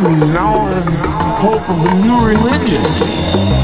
and now in hope of a new religion.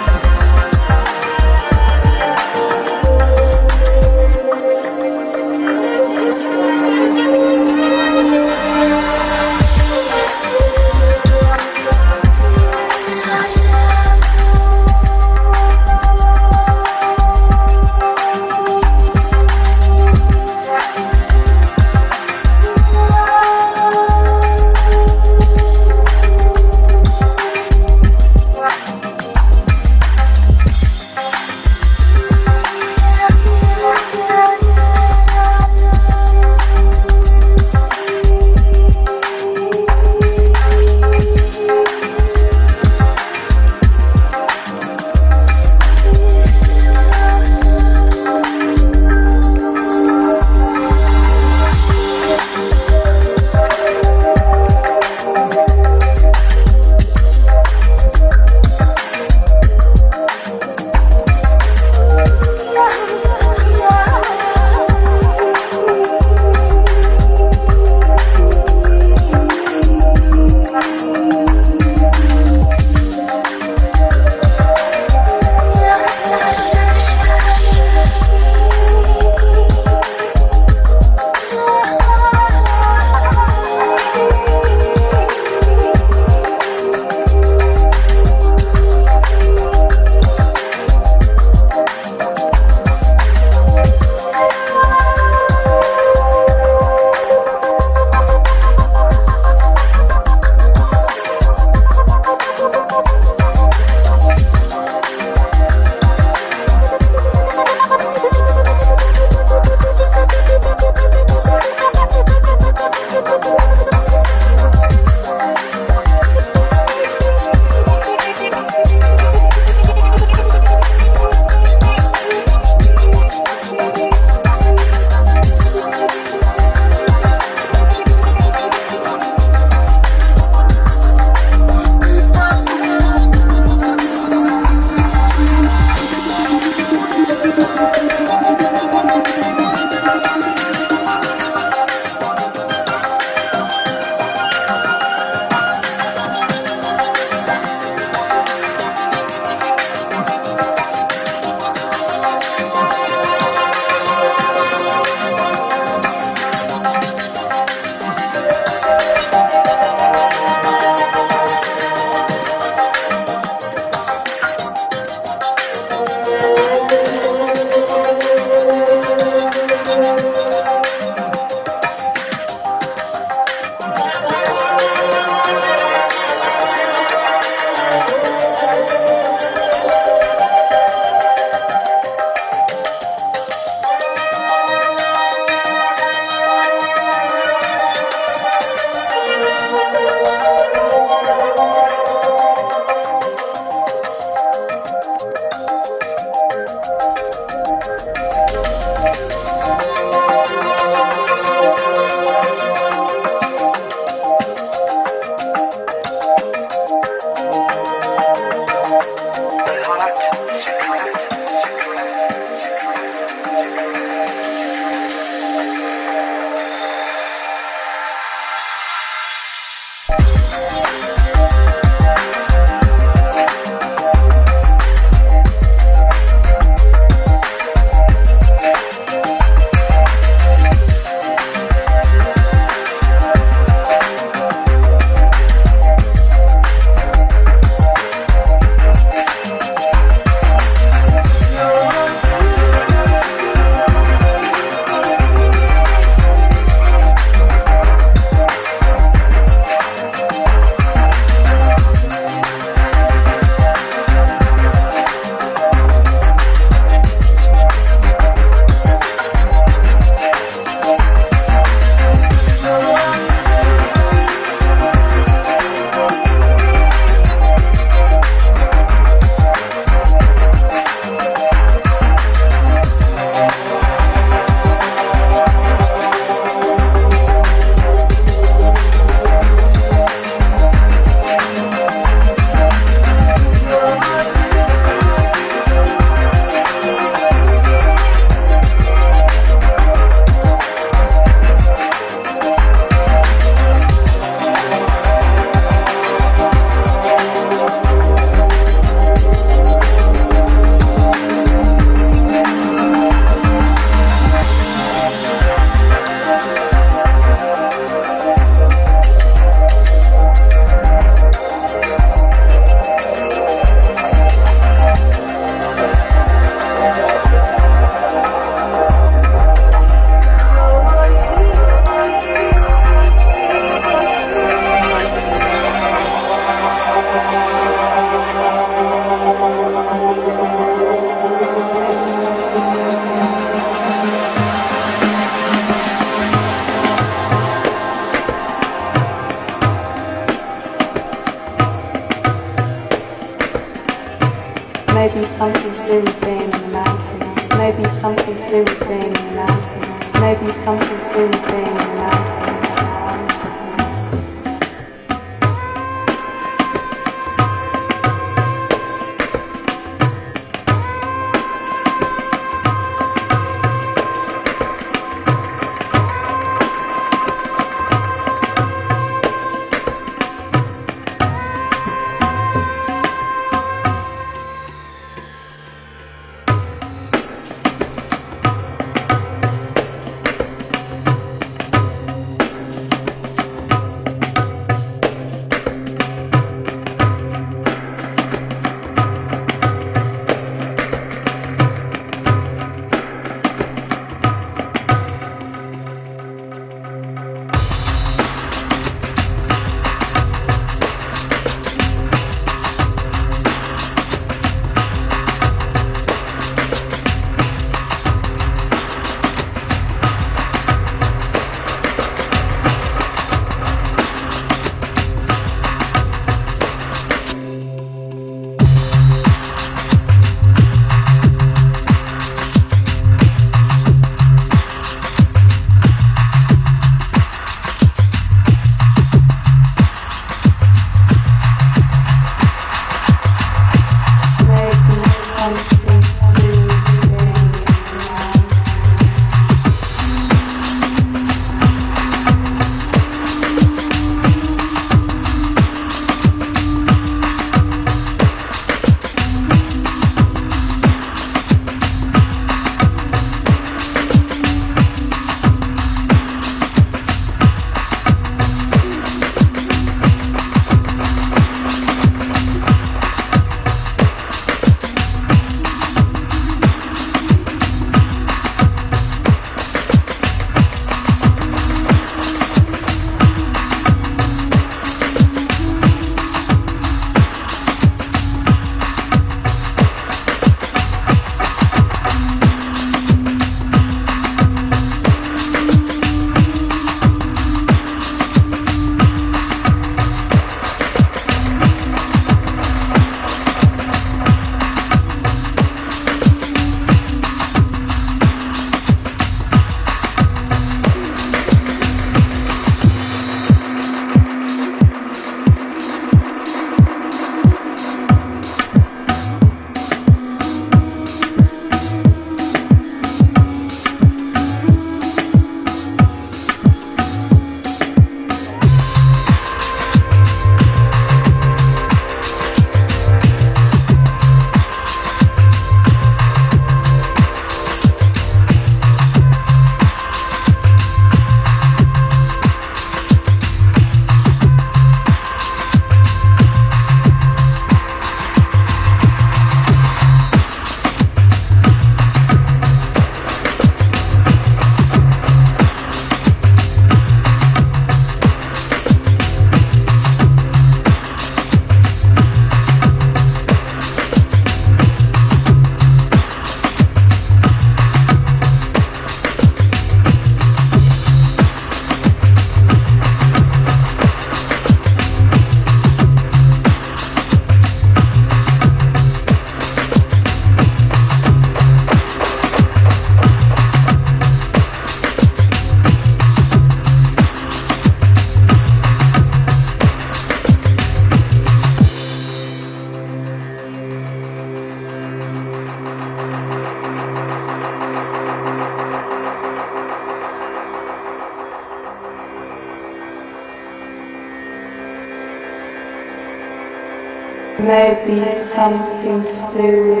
Maybe something to do with